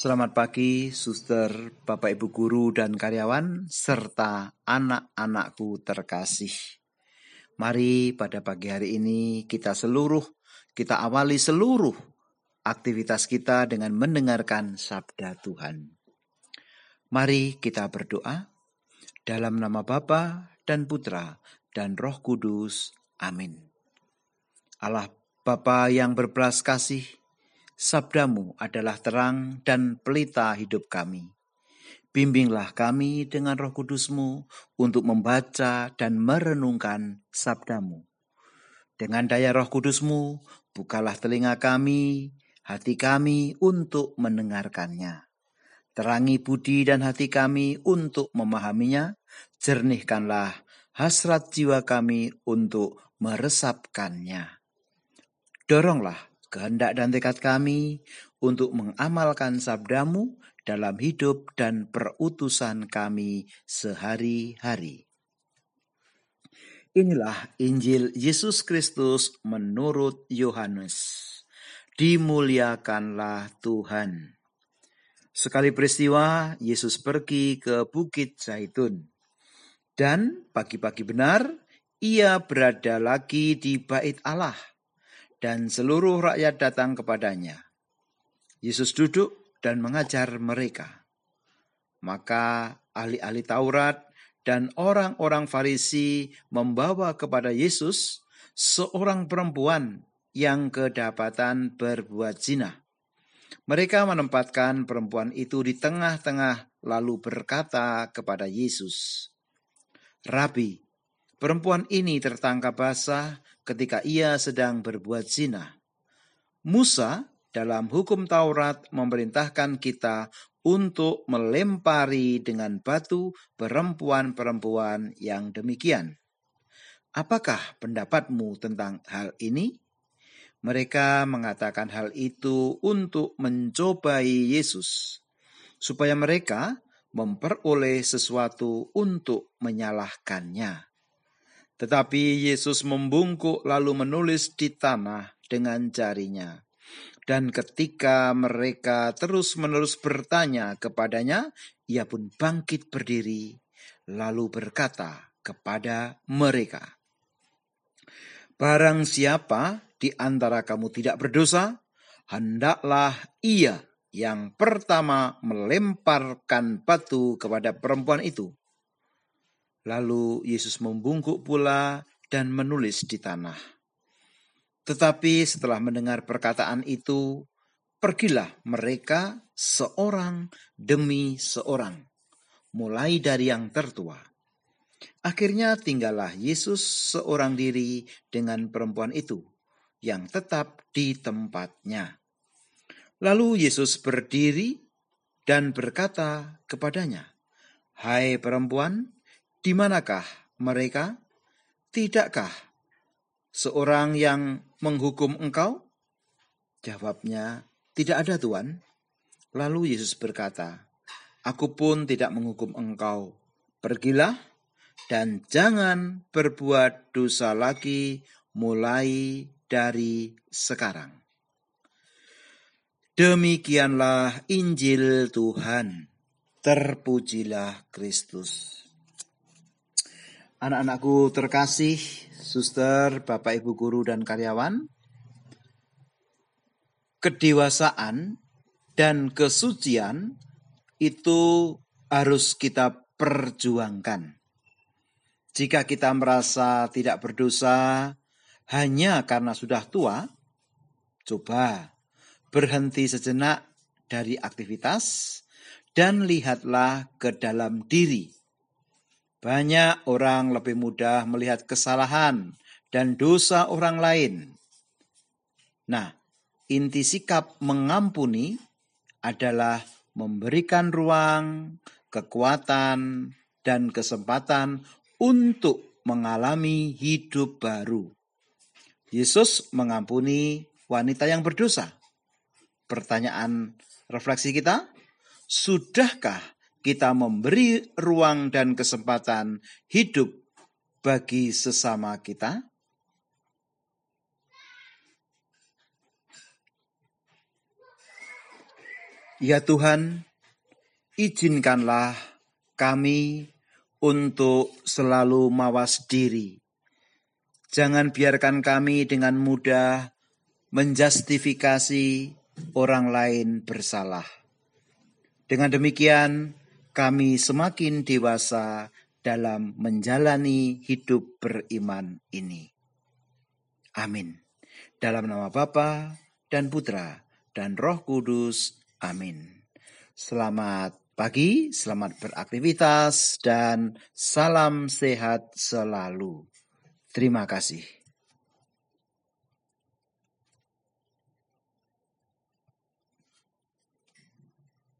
Selamat pagi, suster, bapak ibu guru dan karyawan, serta anak-anakku terkasih. Mari pada pagi hari ini kita seluruh, kita awali seluruh aktivitas kita dengan mendengarkan sabda Tuhan. Mari kita berdoa dalam nama Bapa dan Putra dan Roh Kudus. Amin. Allah Bapa yang berbelas kasih, Sabdamu adalah terang dan pelita hidup kami. Bimbinglah kami dengan roh kudusmu untuk membaca dan merenungkan sabdamu. Dengan daya roh kudusmu, bukalah telinga kami, hati kami untuk mendengarkannya. Terangi budi dan hati kami untuk memahaminya, jernihkanlah hasrat jiwa kami untuk meresapkannya. Doronglah kehendak dan tekad kami untuk mengamalkan sabdamu dalam hidup dan perutusan kami sehari-hari. Inilah Injil Yesus Kristus menurut Yohanes. Dimuliakanlah Tuhan. Sekali peristiwa, Yesus pergi ke Bukit Zaitun. Dan pagi-pagi benar, ia berada lagi di bait Allah dan seluruh rakyat datang kepadanya. Yesus duduk dan mengajar mereka. Maka ahli-ahli Taurat dan orang-orang Farisi membawa kepada Yesus seorang perempuan yang kedapatan berbuat zina. Mereka menempatkan perempuan itu di tengah-tengah lalu berkata kepada Yesus, "Rabi, perempuan ini tertangkap basah ketika ia sedang berbuat zina. Musa dalam hukum Taurat memerintahkan kita untuk melempari dengan batu perempuan-perempuan yang demikian. Apakah pendapatmu tentang hal ini? Mereka mengatakan hal itu untuk mencobai Yesus, supaya mereka memperoleh sesuatu untuk menyalahkannya. Tetapi Yesus membungkuk lalu menulis di tanah dengan jarinya. Dan ketika mereka terus-menerus bertanya kepadanya, ia pun bangkit berdiri, lalu berkata kepada mereka, Barang siapa di antara kamu tidak berdosa, hendaklah ia yang pertama melemparkan batu kepada perempuan itu. Lalu Yesus membungkuk pula dan menulis di tanah. Tetapi setelah mendengar perkataan itu, pergilah mereka seorang demi seorang, mulai dari yang tertua. Akhirnya tinggallah Yesus seorang diri dengan perempuan itu yang tetap di tempatnya. Lalu Yesus berdiri dan berkata kepadanya, "Hai perempuan, di manakah mereka? Tidakkah seorang yang menghukum engkau? Jawabnya, tidak ada Tuhan. Lalu Yesus berkata, Aku pun tidak menghukum engkau. Pergilah dan jangan berbuat dosa lagi mulai dari sekarang. Demikianlah Injil Tuhan. Terpujilah Kristus. Anak-anakku terkasih, suster, bapak ibu guru dan karyawan, kedewasaan dan kesucian itu harus kita perjuangkan. Jika kita merasa tidak berdosa hanya karena sudah tua, coba berhenti sejenak dari aktivitas dan lihatlah ke dalam diri banyak orang lebih mudah melihat kesalahan dan dosa orang lain. Nah, inti sikap mengampuni adalah memberikan ruang, kekuatan, dan kesempatan untuk mengalami hidup baru. Yesus mengampuni wanita yang berdosa. Pertanyaan refleksi kita, sudahkah kita memberi ruang dan kesempatan hidup bagi sesama kita? Ya Tuhan, izinkanlah kami untuk selalu mawas diri. Jangan biarkan kami dengan mudah menjustifikasi orang lain bersalah. Dengan demikian, kami semakin dewasa dalam menjalani hidup beriman ini. Amin. Dalam nama Bapa dan Putra dan Roh Kudus. Amin. Selamat pagi, selamat beraktivitas, dan salam sehat selalu. Terima kasih.